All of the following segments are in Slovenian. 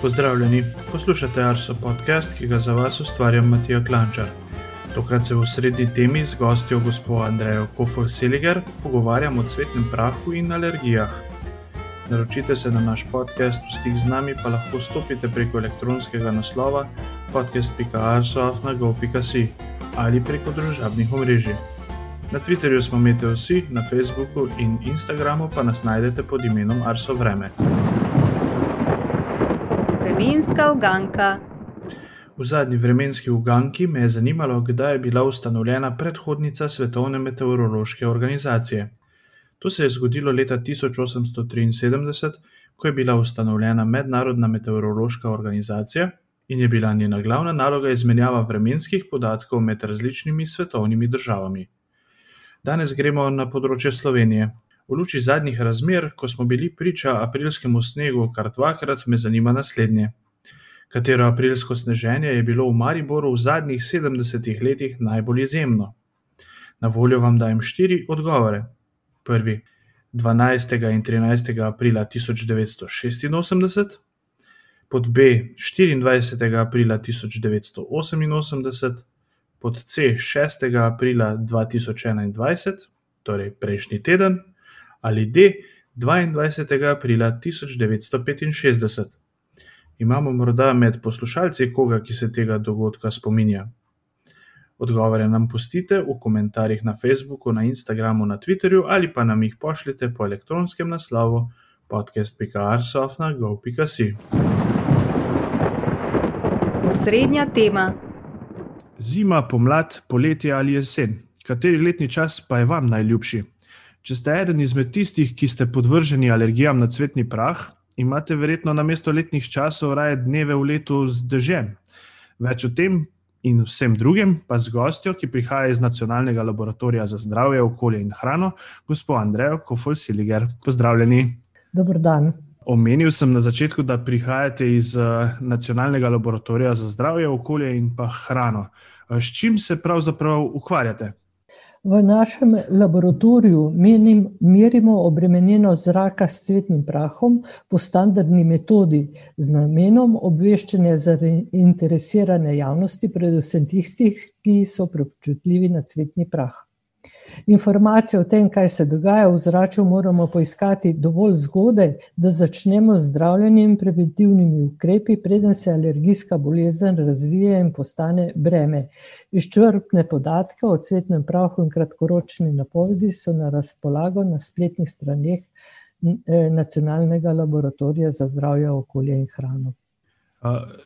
Pozdravljeni, poslušate Arso podcast, ki ga za vas ustvarjam Matija Klančar. Tokrat se v srednji temi z gostjo gospod Andrejo Kofo-Seliger pogovarjam o cvetnem prahu in alergijah. Naročite se na naš podcast, v stik z nami pa lahko stopite preko elektronskega naslova podcast.arsoafnago.si ali preko družabnih omrežij. Na Twitterju smo Meteo vsi, na Facebooku in Instagramu pa nas najdete pod imenom Arso Vreme. Vremenska uganka. V zadnji vremenski uganki me je zanimalo, kdaj je bila ustanovljena predhodnica Svetovne meteorološke organizacije. To se je zgodilo leta 1873, ko je bila ustanovljena Mednarodna meteorološka organizacija in je bila njena glavna naloga izmenjava vremenskih podatkov med različnimi svetovnimi državami. Danes gremo na področje Slovenije. V luči zadnjih razmer, ko smo bili priča aprilskemu snegu kar dvakrat, me zanima naslednje. Katero aprilsko sneženje je bilo v Mariboru v zadnjih 70 letih najbolj izjemno? Na voljo vam dajem štiri odgovore. Prvi: 12. in 13. aprila 1986, pod B. 24. aprila 1988, pod C. 6. aprila 2021, torej prejšnji teden, ali D. 22. aprila 1965. Imamo morda med poslušalci koga, ki se tega dogodka spominja? Odgovore nam pustite v komentarjih na Facebooku, na Instagramu, na Twitterju ali pa nam jih pošljite po elektronskem naslovu podcast.arsofna.gov.si. Osrednja tema. Zima, pomlad, poletje ali jesen. Kateri letni čas pa je vam najljubši? Če ste eden izmed tistih, ki ste podvrženi alergijam na cvetni prah, imate verjetno na mesto letnih časov raje dneve v letu z dežjem. Več o tem in vsem drugim pa z gostjo, ki prihaja iz Nacionalnega laboratorija za zdravje, okolje in hrano, gospod Andrej Kofol-Siliger. Pozdravljeni. Dobr dan. Omenil sem na začetku, da prihajate iz Nacionalnega laboratorija za zdravje, okolje in hrano. S čim se pravzaprav ukvarjate? V našem laboratoriju menim, merimo obremenjenost zraka s cvetnim prahom po standardni metodi z namenom obveščanja zainteresirane javnosti, predvsem tistih, ki so preobčutljivi na cvetni prah. Informacije o tem, kaj se dogaja v ozračju, moramo poiskati dovolj zgodaj, da začnemo z zdravljenjem in preventivnimi ukrepi, preden se alergijska bolezen razvije in postane breme. Izčrpne podatke o cvetnem prahu in kratkoročne napovedi so na razpolago na spletnih straneh Nacionalnega laboratorija za zdravje, okolje in hrano.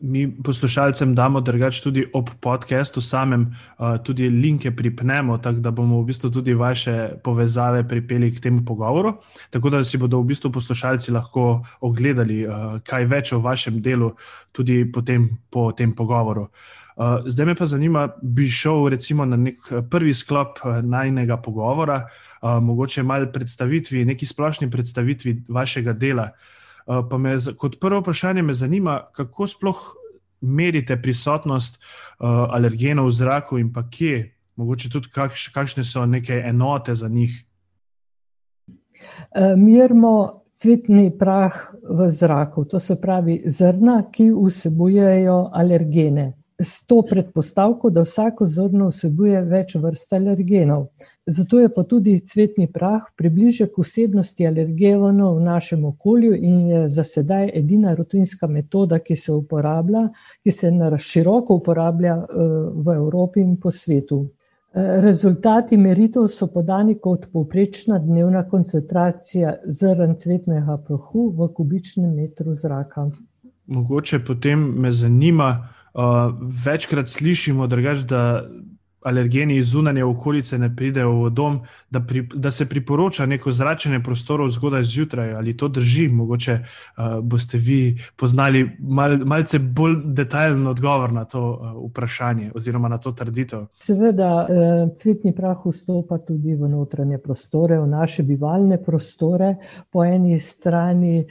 Mi poslušalcem damo drugače tudi ob podkastu samem, tudi linke pripnemo, tako da bomo v bistvu tudi vaše povezave pripeli k temu pogovoru, tako da si bodo v bistvu poslušalci lahko ogledali kaj več o vašem delu, tudi potem po tem pogovoru. Zdaj me pa zanima, bi šel recimo na nek prvi sklop najinega pogovora, mogoče malo predstavitvi, neki splošni predstavitvi vašega dela. Pa me kot prvo vprašanje me zanima, kako sploh merite prisotnost alergenov v zraku in pa kje, mogoče tudi kakšne so neke enote za njih. Merimo cvetni prah v zraku, to se pravi zrna, ki vsebujejo alergene. S to predpostavko, da vsako zrno vsebuje več vrst alergenov. Zato je pa tudi cvetni prah približek vsebnosti alergenov v našem okolju in je za sedaj edina rutinska metoda, ki se uporablja, ki se na široko uporablja v Evropi in po svetu. Rezultati meritev so podani kot povprečna dnevna koncentracija zrn cvetnega prahu v kubičnem metru zraka. Mogoče potem me zanima, večkrat slišimo drugače, da alergeni iz zunanje okolice ne pridejo v dom, da da se priporoča neko zračenje prostorov zgodaj zjutraj. Ali to drži? Mogoče boste vi poznali malce bolj detajlen odgovor na to vprašanje oziroma na to trditev. Seveda, cvetni prah vstopa tudi v notranje prostore, v naše bivalne prostore, po eni strani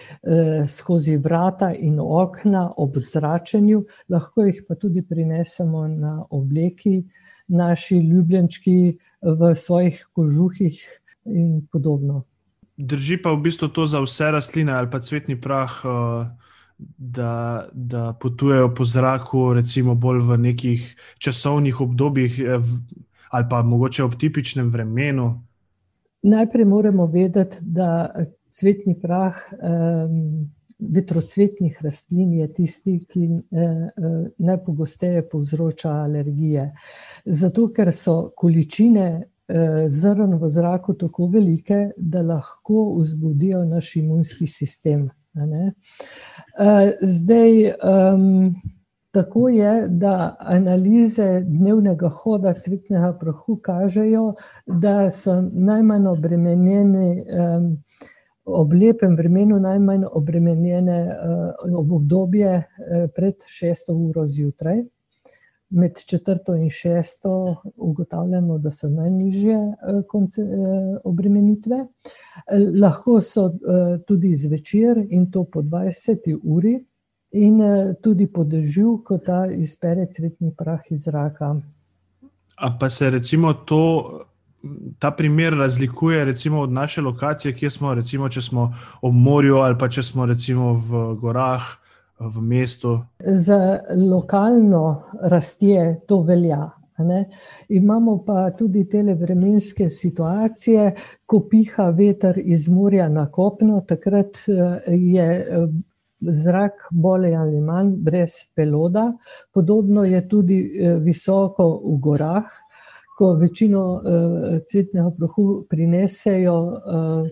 skozi vrata in okna ob zračenju, lahko jih pa tudi prinesemo na obleki, naši ljubljenčki v svojih kožuhih in podobno. Drži pa v bistvu to za vse rastline ali pa cvetni prah da, da potujejo po zraku, recimo bolj v nekih časovnih obdobjih, ali pa mogoče ob tipičnem vremenu? Najprej moramo vedeti, da cvetni prah. Um, vetrocvetnih rastlin je tisti, ki eh, eh, najpogosteje povzroča alergije. Zato, ker so količine eh, zrn v zraku tako velike, da lahko vzbudijo naš imunski sistem. Zdaj, tako je, da analize dnevnega hoda cvetnega prahu kažejo, da so najmanj obremenjeni ob lepem vremenu najmanj obremenjene uh, obdobje uh, pred šesto uro zjutraj. Med četrto in šesto ugotavljamo, da so najnižje konce, uh, obremenitve. Lahko so uh, tudi zvečer in to po 20 uri, in tudi po dežju, ko ta izpere cvetni prah iz zraka. A pa se recimo to ta primer razlikuje recimo, od naše lokacije, kjer smo, recimo, če smo ob morju ali pa če smo recimo v gorah, v mestu. Za lokalno rastje to velja. Ne? Imamo pa tudi te vremenske situacije, ko piha veter iz morja na kopno, takrat eh, je eh, zrak bolj ali manj brez peloda. Podobno je tudi eh, visoko v gorah, ko večino uh, cvetnega prahu prinesejo uh,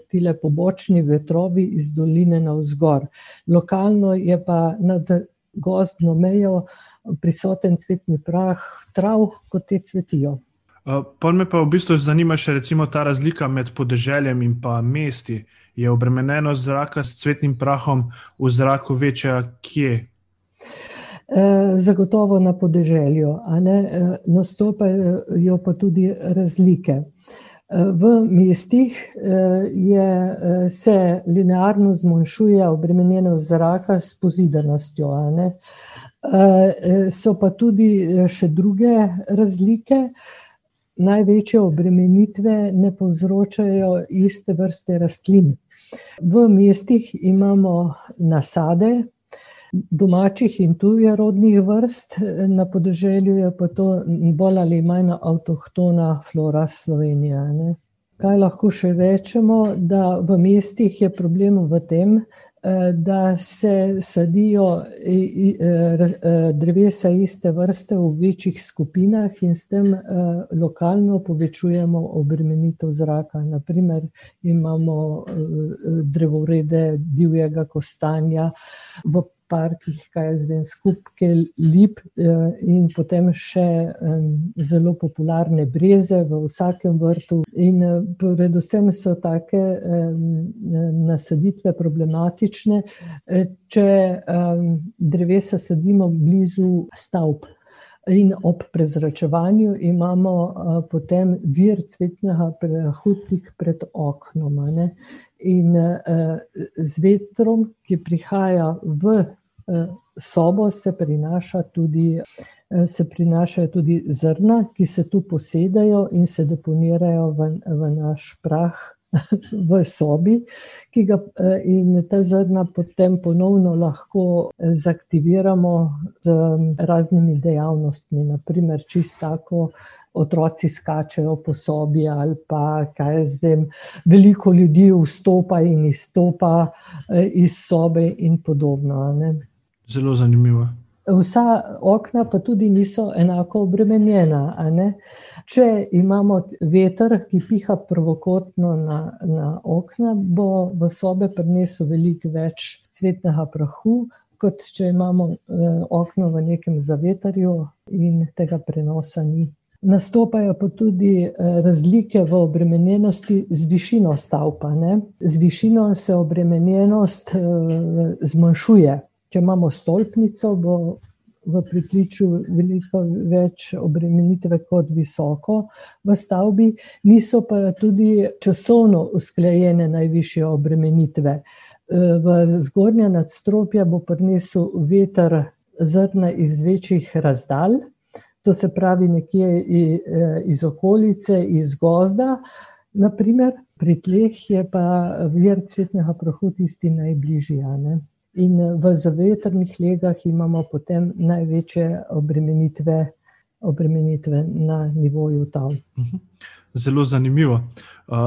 tile pobočni vetrovi iz doline na vzgor. Lokalno je pa nad gozdno mejo prisoten cvetni prah, trav, kot te cvetijo. Uh, pa me pa v bistvu zanima še ta razlika med podeželjem in pa mesti. Je obremenjeno zraka s cvetnim prahom v zraku večja, kje? Eh, zagotovo na podeželju, eh, nastopajo pa tudi razlike. Eh, v mestih je, se linearno zmanjšuje obremenjenost zraka s pozidanostjo. So pa tudi še druge razlike. Največje obremenitve ne povzročajo iste vrste rastlin. V mestih imamo nasade, domačih in tujerodnih vrst, na podeželju je pa to bolj ali manj avtohtona flora Slovenije. Ne. Kaj lahko še rečemo, da v mestih je problem v tem, da se sadijo eh, eh, drevesa iste vrste v večjih skupinah in s tem lokalno povečujemo obremenitev zraka. Naprimer, imamo drevorede divjega kostanja v parkih, kaj je zdaj, skupke lip eh, in potem še zelo popularne breze v vsakem vrtu. In eh, predvsem so take nasaditve problematične, eh, če drevesa sadimo blizu stavb. In ob prezračevanju imamo uh, potem vir cvetnega prahu tik pred oknom. Ne? In uh, z vetrom, ki prihaja v sobo se prinaša tudi. Se prinašajo tudi zrna, ki se tu posedajo in se deponirajo v, v naš prah, v sobi, ki ga in ta zrna potem ponovno lahko zaktiviramo z raznimi dejavnostmi. Naprimer, čisto tako otroci skačejo po sobi, ali pa kaj jaz vem, veliko ljudi vstopa in izstopa iz sobe, in podobno. Ne? Zelo zanimivo. Vsa okna pa tudi niso enako obremenjena. Če imamo veter, ki piha prvokotno na, na okna, bo v sobe prinesel veliko več cvetnega prahu, kot če imamo eh, okno v nekem zavetarju in tega prenosa ni. Nastopajo pa tudi eh, razlike v obremenjenosti z višino stavba. Z višino se obremenjenost eh, zmanjšuje. Če imamo stolpnico, bo v pritličju veliko več obremenitve kot visoko v stavbi, niso pa tudi časovno usklajene najvišje obremenitve. V zgornja nadstropja bo prinesel veter zrna iz večjih razdalj, to se pravi nekje iz okolice, iz gozda, naprimer, pri tleh je pa vir cvetnega prahu tisti najbližji. In v zavetrnih legah imamo potem največje obremenitve, obremenitve na nivoju tal. Mhm. Zelo zanimivo. Uh,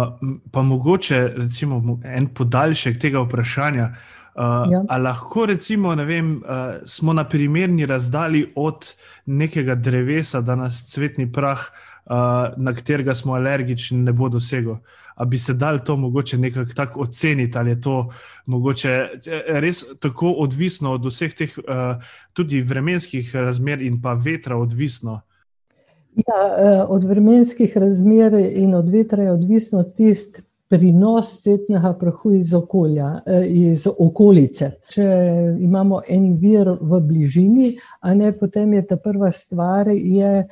pa mogoče recimo, en podaljšek tega vprašanja. Uh, ja. Ali lahko recimo, vem, uh, smo na primerni razdalji od nekega drevesa, da nas cvetni prah, uh, na katerega smo alergični, ne bo dosegel? Ali bi se dal to mogoče nekako tako oceniti, ali je to mogoče eh, res tako odvisno od vseh teh uh, tudi vremenskih razmer in pa vetra odvisno? Ja, eh, od vremenskih razmer in od vetra je odvisno tisti prinos cvetnega prahu iz okolja, iz okolice. Če imamo en vir v bližini, a ne potem je ta prva stvar. Je,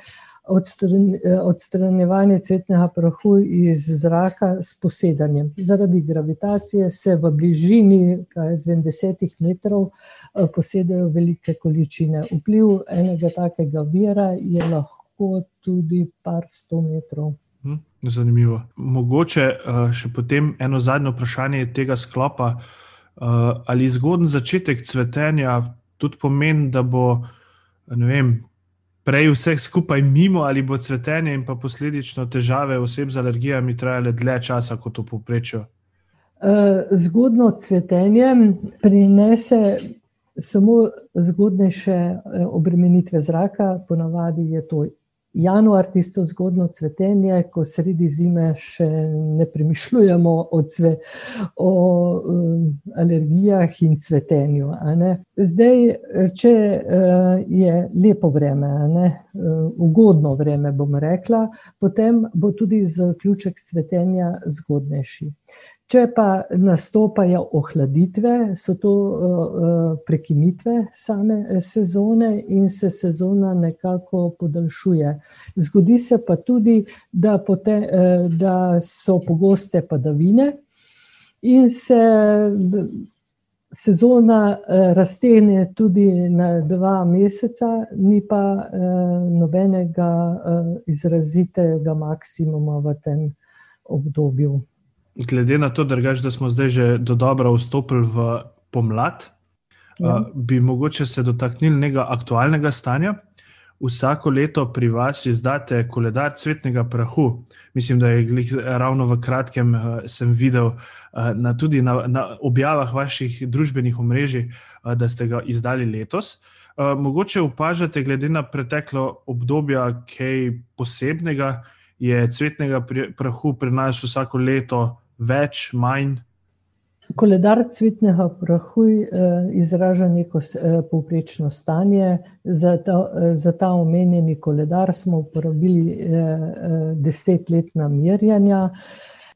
odstranjevanje cvetnega prahu iz zraka s posedanjem. Zaradi gravitacije se v bližini, kaj z vem, desetih metrov, eh, posedajo velike količine. Vpliv enega takega vira je lahko tudi par sto metrov. Hm, zanimivo. Mogoče eh, še potem eno zadnje vprašanje tega sklopa. Eh, ali zgodni začetek cvetenja tudi pomeni, da bo vem, prej vseh skupaj mimo, ali bo cvetenje in pa posledično težave oseb z alergijami trajale dlje časa kot v povprečju? Eh, zgodno cvetenje prinese samo zgodnejše eh, obremenitve zraka, ponavadi je to januar, tisto zgodno cvetenje, ko sredi zime še ne premišljujemo o, cve, o um, alergijah in cvetenju. Zdaj, če uh, je lepo vreme, uh, ugodno vreme, bom rekla, potem bo tudi zaključek cvetenja zgodnejši. Če pa nastopajo ohladitve, so to uh, prekinitve same eh, sezone in se sezona nekako podaljšuje. Zgodi se pa tudi, da, potem, uh, da so pogoste padavine in se sezona raztegne tudi na dva meseca, ni pa nobenega izrazitega maksimuma v tem obdobju glede na to, drgač, da smo zdaj že do dobro vstopili v pomlad, ja. uh, bi mogoče se dotaknili nekega aktualnega stanja. Vsako leto pri vas izdate koledar cvetnega prahu. Mislim, da je ravno v kratkem uh, sem videl uh, na, tudi na, na objavah vaših družbenih omrežij, uh, da ste ga izdali letos. Uh, mogoče opažate, glede na preteklo obdobje, kaj posebnega je cvetnega prahu pri nas vsako leto več, manj. Koledar cvetnega prahu eh, izraža neko eh, povprečno stanje. Za ta, eh, za ta omenjeni koledar smo uporabili desetletna merjanja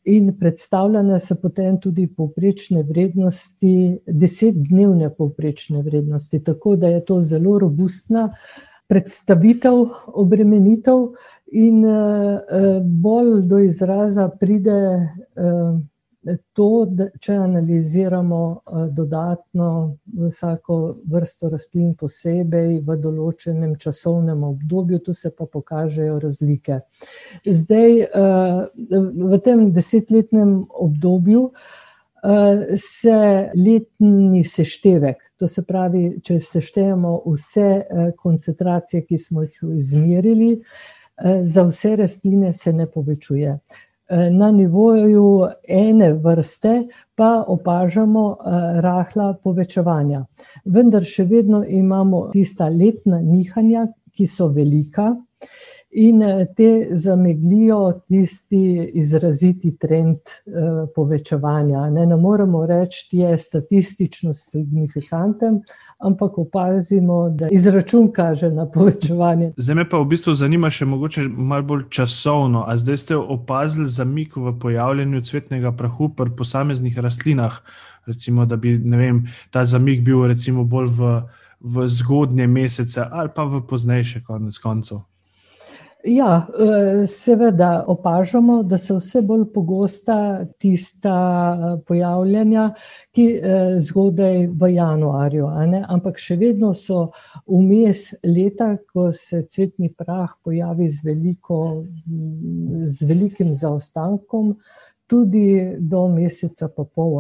in predstavljene so potem tudi povprečne vrednosti, desetdnevne povprečne vrednosti. Tako da je to zelo robustna predstavitev obremenitev. In uh, bolj do izraza pride uh, to, da če analiziramo dodatno vsako vrsto rastlin posebej v določenem časovnem obdobju, tu se pa pokažejo razlike. Zdaj, v tem desetletnem obdobju se letni seštevek, to se pravi, če seštejemo vse uh, koncentracije, ki smo jih izmerili, Eh, za vse rastline se ne povečuje. Eh, na nivoju ene vrste pa opažamo eh, rahla povečevanja. Vendar še vedno imamo tista letna nihanja, ki so velika, in eh, te zameglijo tisti izraziti trend uh, povečevanja. Ne, ne moremo reči, da je statistično signifikanten, ampak opazimo, da izračun kaže na povečevanje. Zdaj me pa v bistvu zanima še mogoče malo bolj časovno. A zdaj ste opazili zamik v pojavljanju cvetnega prahu pri posameznih rastlinah, recimo, da bi vem, ta zamik bil bolj v, v zgodnje mesece ali pa v poznejše konec koncev. Ja, eh, seveda opažamo, da so vse bolj pogosta tista eh, pojavljanja, ki eh, zgodaj v januarju, ampak še vedno so vmes leta, ko se cvetni prah pojavi z, veliko, z velikim zaostankom, tudi do meseca pa pol.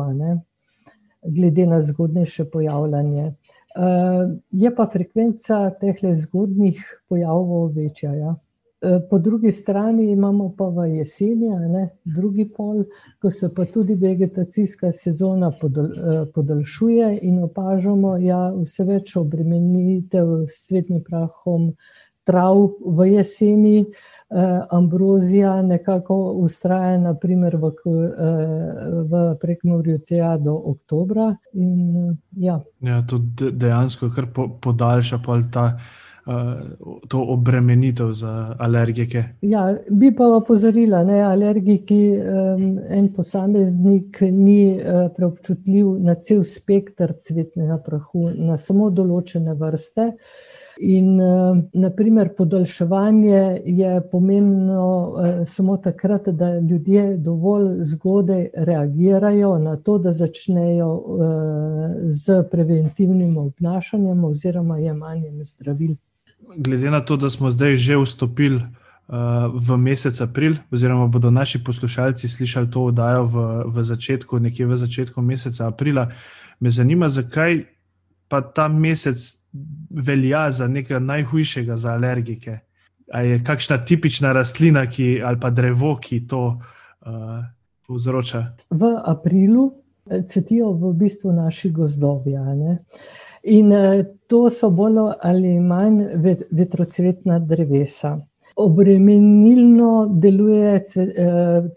glede na zgodnejše pojavljanje. Je pa frekvenca teh zgodnih pojavov večja. Ja. Po drugi strani imamo pa v jeseni, ne, drugi pol, ko se pa tudi vegetacijska sezona podaljšuje in opažamo ja, vse več obremenitev s cvetnim prahom trav v jeseni. Ambrozija nekako ustraja naprimer v, v Prekmurju tja do oktobra in ja. Ja, to dejansko kar podaljša pol ta to obremenitev za alergike. Ja, bi pa opozorila, da alergiki, en posameznik ni preobčutljiv na cel spekter cvetnega prahu, na samo določene vrste. In naprimer podaljševanje je pomembno samo takrat, da ljudje dovolj zgodaj reagirajo na to, da začnejo s preventivnim obnašanjem oziroma jemanjem zdravil glede na to, da smo zdaj že vstopili uh, v mesec april, oziroma bodo naši poslušalci slišali to oddajo v, v začetku, nekje v začetku meseca aprila, me zanima, zakaj pa ta mesec velja za nekaj najhujšega za alergike. Ali je kakšna tipična rastlina ki, ali pa drevo, ki to uh, povzroča? V aprilu cvetijo v bistvu naši gozdovi. In to so bolj ali manj vetrocvetna drevesa. Obremenilno deluje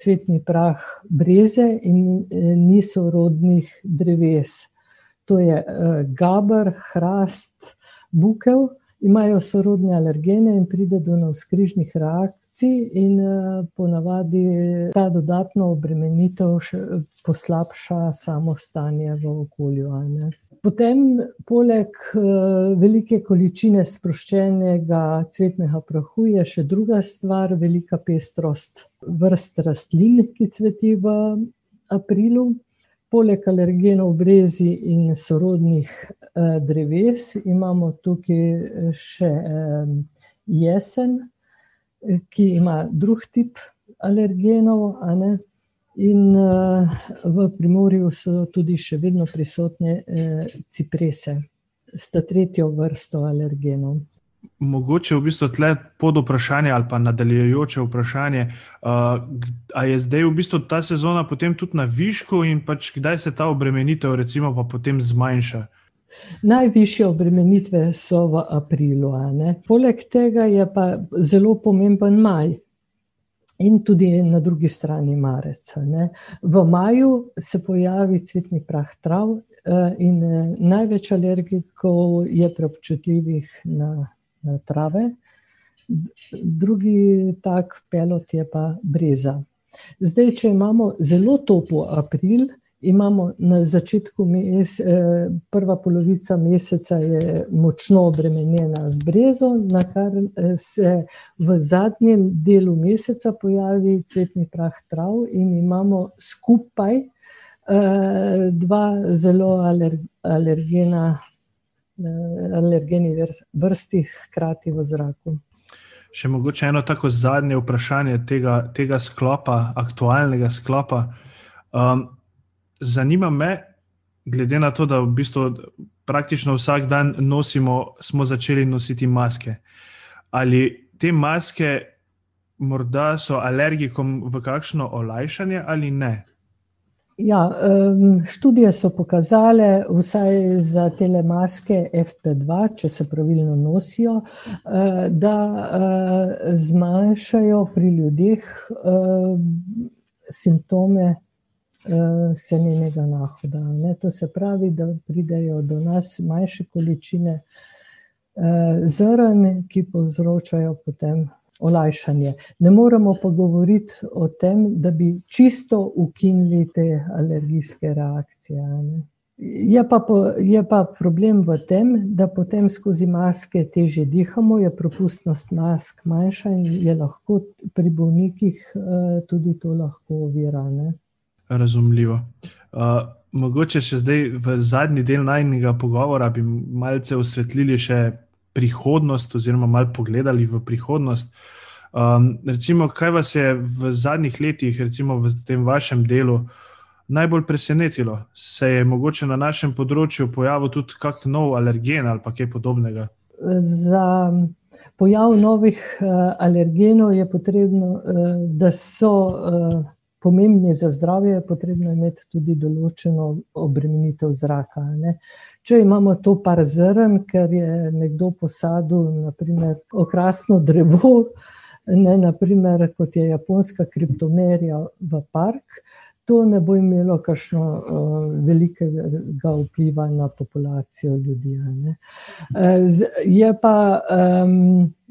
cvetni prah breze in nisorodnih dreves. To je gaber, hrast, bukev, imajo sorodne alergene in pride do navzkrižnih reakcij in ponavadi ta dodatna obremenitev poslabša samo stanje v okolju. Potem poleg velike količine sproščenega cvetnega prahu je še druga stvar, velika pestrost vrst rastlin, ki cveti v aprilu. Poleg alergenov brezi in sorodnih dreves imamo tukaj še jesen, ki ima drug tip alergenov, a ne. In v Primorju so tudi še vedno prisotne ciprese s tretjo vrsto alergenov. Mogoče v bistvu tule podvprašanje ali pa nadaljujoče vprašanje. A je zdaj v bistvu ta sezona potem tudi na višku in pač kdaj se ta obremenitev recimo pa potem zmanjša? Najvišje obremenitve so v aprilu. Poleg tega je pa zelo pomemben maj. In tudi na drugi strani marec, a ne. V maju se pojavi cvetni prah trav in največ alergikov je preobčutljivih na, na trave. Drugi tak pelod je pa breza. Zdaj, če imamo zelo topel april, imamo na začetku prva polovica meseca je močno obremenjena z brezo, nakar se v zadnjem delu meseca pojavi cvetni prah trav in imamo skupaj dva zelo alergena, alergeni vrsti hkrati v zraku. Še mogoče eno tako zadnje vprašanje tega, tega sklopa, aktualnega sklopa. Zanima me, glede na to, da v bistvu praktično vsak dan nosimo, smo začeli nositi maske. Ali te maske morda so alergikom v kakšno olajšanje ali ne? Ja, študije so pokazale, vsaj za tele maske FP2, če se pravilno nosijo, da zmanjšajo pri ljudeh simptome senenega nahoda, a ne, to se pravi, da pridejo do nas manjše količine zrn, ki povzročajo potem olajšanje. Ne moremo pa govoriti o tem, da bi čisto ukinili te alergijske reakcije, ne. Je pa je pa problem v tem, da potem skozi maske težje dihamo, je propustnost mask manjša in je lahko pri bolnikih tudi to lahko ovira, Razumljivo. mogoče še zdaj v zadnji del najinega pogovora bi malce osvetlili še prihodnost oziroma malo pogledali v prihodnost. recimo, kaj vas je v zadnjih letih, recimo v tem vašem delu, najbolj presenetilo? Se je mogoče na našem področju pojavil tudi kak nov alergen ali kaj podobnega? Za pojav novih alergenov je potrebno, da so pomembni za zdravje, je potrebno imeti tudi določeno obremenitev zraka, ne. Če imamo to par zrn, ker je nekdo posadil na primer okrasno drevo, ne, na primer, kot je japonska kriptomerija v park, to ne bo imelo kakšno velikega vpliva na populacijo ljudi, ne. je pa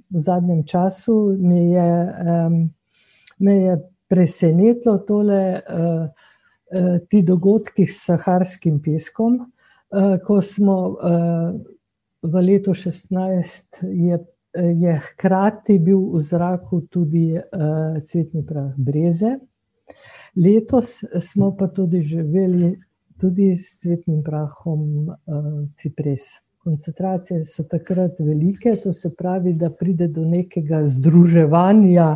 v zadnjem času me je, me je presenetilo tole, ti dogodki s saharskim peskom, ko smo v letu šestnajst je, je hkrati bil v zraku tudi cvetni prah breze. Letos smo pa tudi živeli tudi s cvetnim prahom cipres. Koncentracije so takrat velike, to se pravi, da pride do nekega združevanja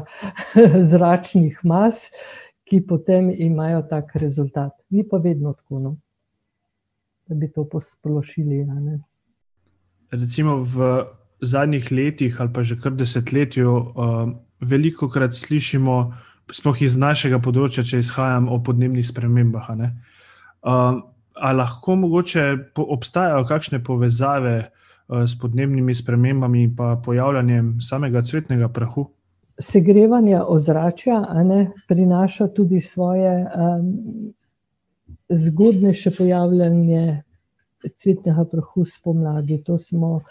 zračnih mas, ki potem imajo tak rezultat. Ni pa vedno tako, no. Da bi to posplošili. Recimo v zadnjih letih ali pa že kar desetletju, velikokrat slišimo, sploh iz našega področja, če izhajam, o podnebnih spremembah, a ne. a lahko mogoče obstajajo kakšne povezave, s podnebnimi spremembami pa pojavljanjem samega cvetnega prahu? Segrevanje ozračja, ne, prinaša tudi svoje zgodnejše pojavljanje cvetnega prahu spomladi, to smo,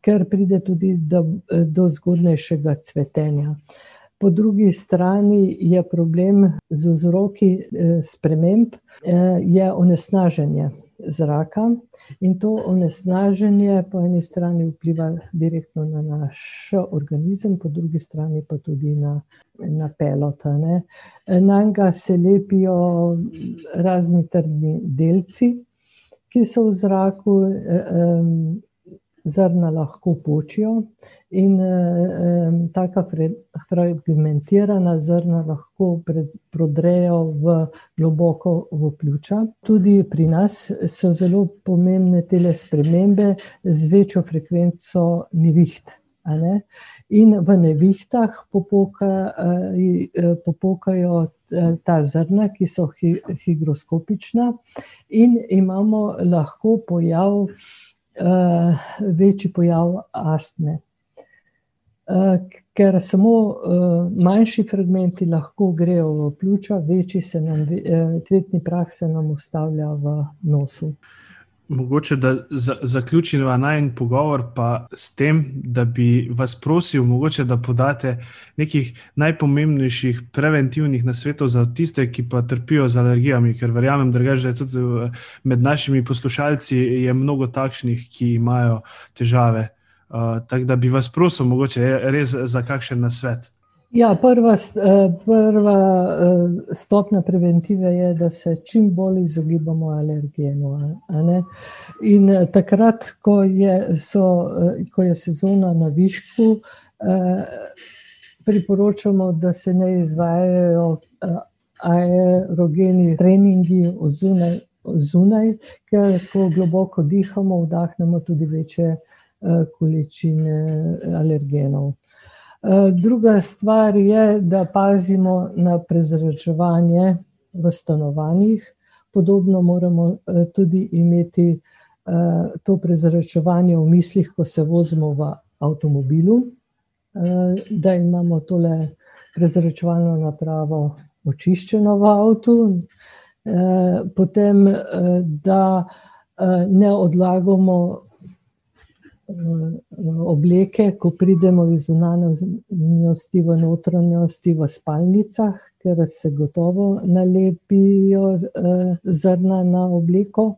ker pride tudi do, do zgodnejšega cvetenja. Po drugi strani je problem z vzroki sprememb, je onesnaženje zraka. In to onesnaženje po eni strani vpliva direktno na naš organizem, po drugi strani pa tudi na, na pelod, a ne. Nanj se lepijo razni trdni delci, ki so v zraku, zrna lahko počijo in, taka fragmentirana zrna lahko prodrejo v, globoko v pljuča. Tudi pri nas so zelo pomembne tele spremembe z večjo frekvenco neviht, ne. In v nevihtah popokajo ta zrna, ki so higroskopična, in imamo lahko pojav, večji pojav astme. ker samo, manjši fragmenti lahko grejo v pljuča, večji se nam cvetni prah se nam ustavlja v nosu. Mogoče, da zaključiva najin pogovor pa s tem, da bi vas prosil mogoče, da podate nekih najpomembnejših preventivnih nasvetov za tiste, ki pa trpijo z alergijami, ker verjamem drugače, da je tudi med našimi poslušalci je mnogo takšnih, ki imajo težave. tako da bi vas prosil mogoče res za kakšen nasvet. Ja, prva prva, stopnja preventive je, da se čim bolj izogibamo alergenu. In takrat, ko je, so, ko je sezona na višku, priporočamo, da se ne izvajajo aerogeni treningi zunaj, zunaj, ker ko globoko dihamo, vdahnemo tudi večje, količine alergenov. Druga stvar je, da pazimo na prezračevanje v stanovanjih. Podobno moramo tudi imeti, to prezračevanje v mislih, ko se vozimo v avtomobilu. da imamo tole prezračevalno napravo očiščeno v avtu. potem, da, ne odlagamo, obleke, ko pridemo iz zunanjosti v notranjosti v spalnicah, ker se gotovo nalepijo, zrna na obleko.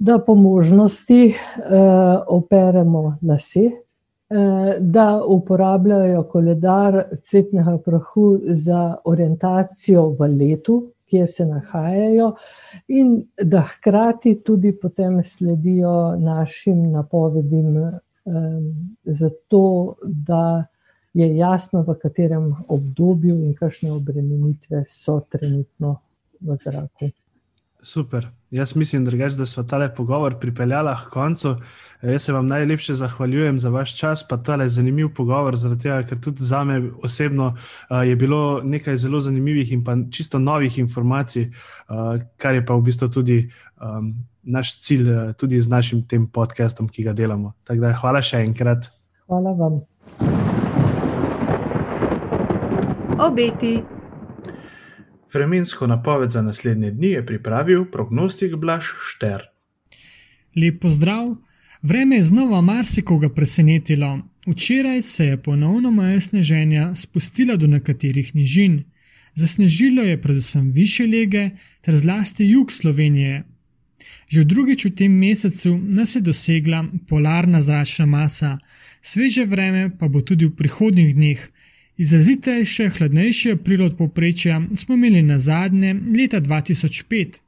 Da po možnosti, operemo lase, da uporabljajo koledar cvetnega prahu za orientacijo v letu, kje se nahajajo, in da hkrati tudi potem sledijo našim napovedim, zato da je jasno, v katerem obdobju in kakšne obremenitve so trenutno v zraku. Super. Jaz mislim, drugač, da smo tale pogovor pripeljali k koncu. Jaz se vam najlepše zahvaljujem za vaš čas, pa tale zanimiv pogovor, tega, ker tudi za me osebno uh, je bilo nekaj zelo zanimivih in pa čisto novih informacij, uh, kar je pa v bistvu tudi um, naš cilj, uh, tudi z našim tem podcastom, ki ga delamo. Tako da hvala še enkrat. Hvala vam. Obeti. Vremensko napoved za naslednje dni je pripravil prognostik Blaž Šter. Lep pozdrav! Vreme je znova marsikoga presenetilo. Včeraj se je ponovno maja sneženja spustila do nekaterih nižin. Zasnežilo je predvsem više lege ter zlasti jug Slovenije. Že drugič v tem mesecu nas je dosegla polarna zračna masa, sveže vreme pa bo tudi v prihodnjih dneh. Izrazitejše, hladnejše aprilo od povprečja smo imeli na zadnje leta 2005.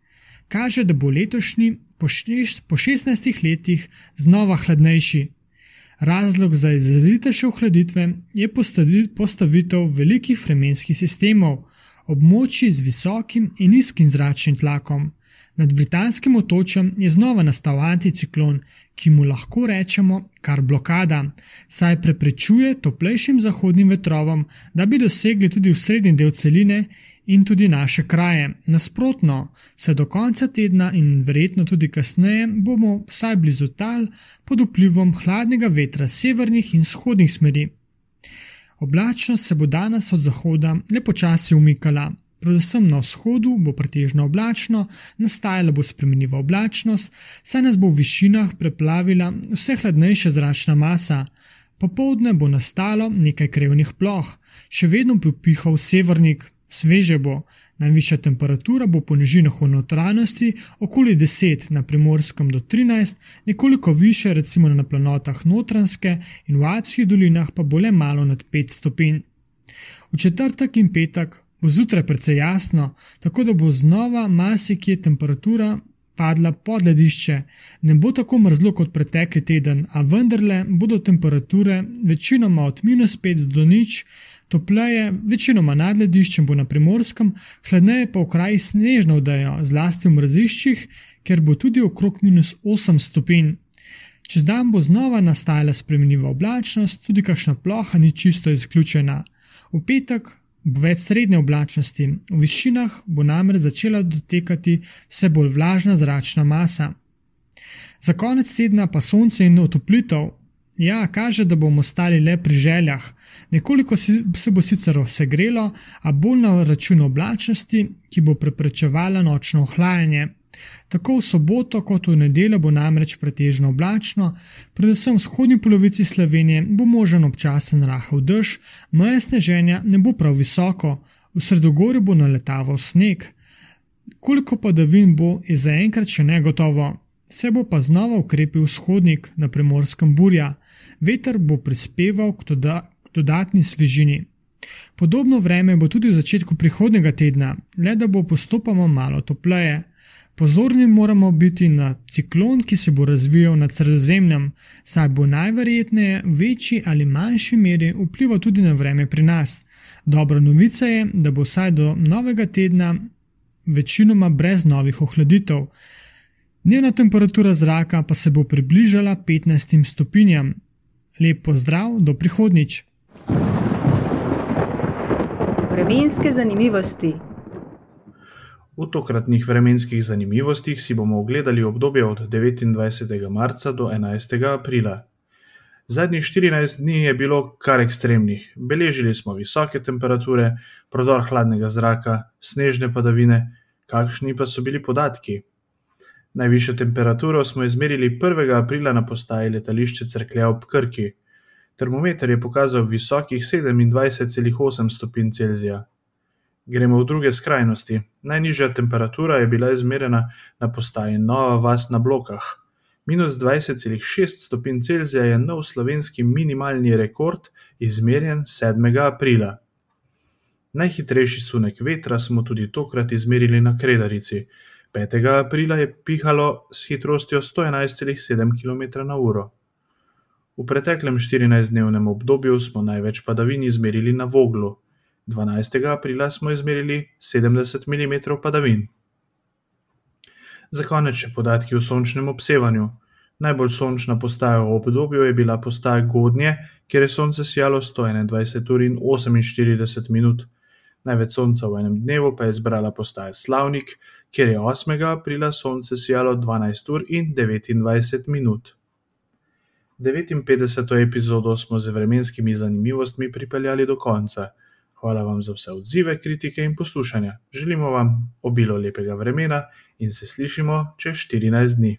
Kaže, da bo letošnji po, šeš, po 16 letih znova hladnejši. Razlog za izrazitejše ohladitve je postavitev velikih vremenskih sistemov, območij z visokim in nizkim zračnim tlakom. Nad britanskim otočjem je znova nastal anticiklon, ki mu lahko rečemo kar blokada, saj preprečuje toplejšim zahodnim vetrovom, da bi dosegli tudi v srednji del celine in tudi naše kraje. Nasprotno, se do konca tedna in verjetno tudi kasneje bomo vsaj blizu tal pod vplivom hladnega vetra severnih in vzhodnih smeri. Oblačnost se bo danes od zahoda lepo časi umikala, predvsem na vzhodu bo pretežno oblačno, nastajala bo spremenljiva oblačnost, saj nas bo v višinah preplavila vse hladnejša zračna masa. Popovdne bo nastalo nekaj krevnih ploh, še vedno bo pihal severnik, sveže bo, najvišja temperatura bo po nižinah v notranjosti okoli 10, na primorskem do 13, nekoliko više recimo na planotah Notranske in v Alpskih dolinah pa bo le malo nad 5 stopinj. V četrtek in petek bo zjutraj precej jasno, tako da bo znova marsikje temperatura padla pod ledišče. Ne bo tako mrzlo kot pretekli teden, a vendarle bodo temperature večinoma od minus 5 do nič, topleje, večinoma nad lediščem bo na primorskem, hladneje pa v kraji snežno vdajo, zlasti v mraziščih, ker bo tudi okrog minus 8 stopinj. Čez dan bo znova nastajala spremenljiva oblačnost, tudi kakšna ploha ni čisto izključena. V petek več srednje oblačnosti, v višinah bo namreč začela dotekati vse bolj vlažna zračna masa. Za konec tedna pa sonce in otoplitev. Ja, kaže, da bomo ostali le pri željah. Nekoliko se bo sicer osegrelo, a bolj na račun oblačnosti, ki bo preprečevala nočno ohlajanje. Tako v soboto kot v nedeljo bo namreč pretežno oblačno, predvsem v vzhodnji polovici Slovenije bo možen občasen rahel dež, meje sneženja ne bo prav visoko, v sredogorju bo naletaval sneg. Koliko padavin bo, je zaenkrat še negotovo. Se bo pa znova ukrepil vzhodnik na primorskem burja, veter bo prispeval k, doda k dodatni svežini. Podobno vreme bo tudi v začetku prihodnega tedna, le da bo postopoma malo topleje. Pozorni moramo biti na ciklon, ki se bo razvijal nad sredozemljem, saj bo najverjetneje v večji ali manjši meri vplival tudi na vreme pri nas. Dobra novica je, da bo vsaj do novega tedna večinoma brez novih ohladitev. Dnevna temperatura zraka pa se bo približala 15 stopinjam. Lep pozdrav, do prihodnič. Vremenske zanimivosti. V tokratnih vremenskih zanimivostih si bomo ogledali obdobje od 29. marca do 11. aprila. Zadnjih 14 dni je bilo kar ekstremnih. Beležili smo visoke temperature, prodor hladnega zraka, snežne padavine, kakšni pa so bili podatki. Najvišjo temperaturo smo izmerili 1. aprila na postaji letališče Cerklja ob Krki. Termometer je pokazal visokih 27,8 stopinj Celzija. Gremo v druge skrajnosti. Najnižja temperatura je bila izmerjena na postaji Nova Vas na Blokah. Minus 20,6 stopinj Celzija je nov slovenski minimalni rekord, izmerjen 7. aprila. Najhitrejši sunek vetra smo tudi tokrat izmerili na Kredarici. 5. aprila je pihalo s hitrostjo 111,7 km/h. V preteklem 14-dnevnem obdobju smo največ padavin izmerili na Voglu. 12. aprila smo izmerili 70 mm padavin. Za konec še podatki o sončnem obsevanju. Najbolj sončna postaja v obdobju je bila postaja Godnje, kjer je sonce sijalo 121 ur in 48 minut. Največ sonca v enem dnevu pa je zbrala postaja Slavnik, kjer je 8. aprila sonce sijalo 12 ur in 29 minut. 59. epizodo smo z vremenskimi zanimivostmi pripeljali do konca. Hvala vam za vse odzive, kritike in poslušanja. Želimo vam obilo lepega vremena in se slišimo čez 14 dni.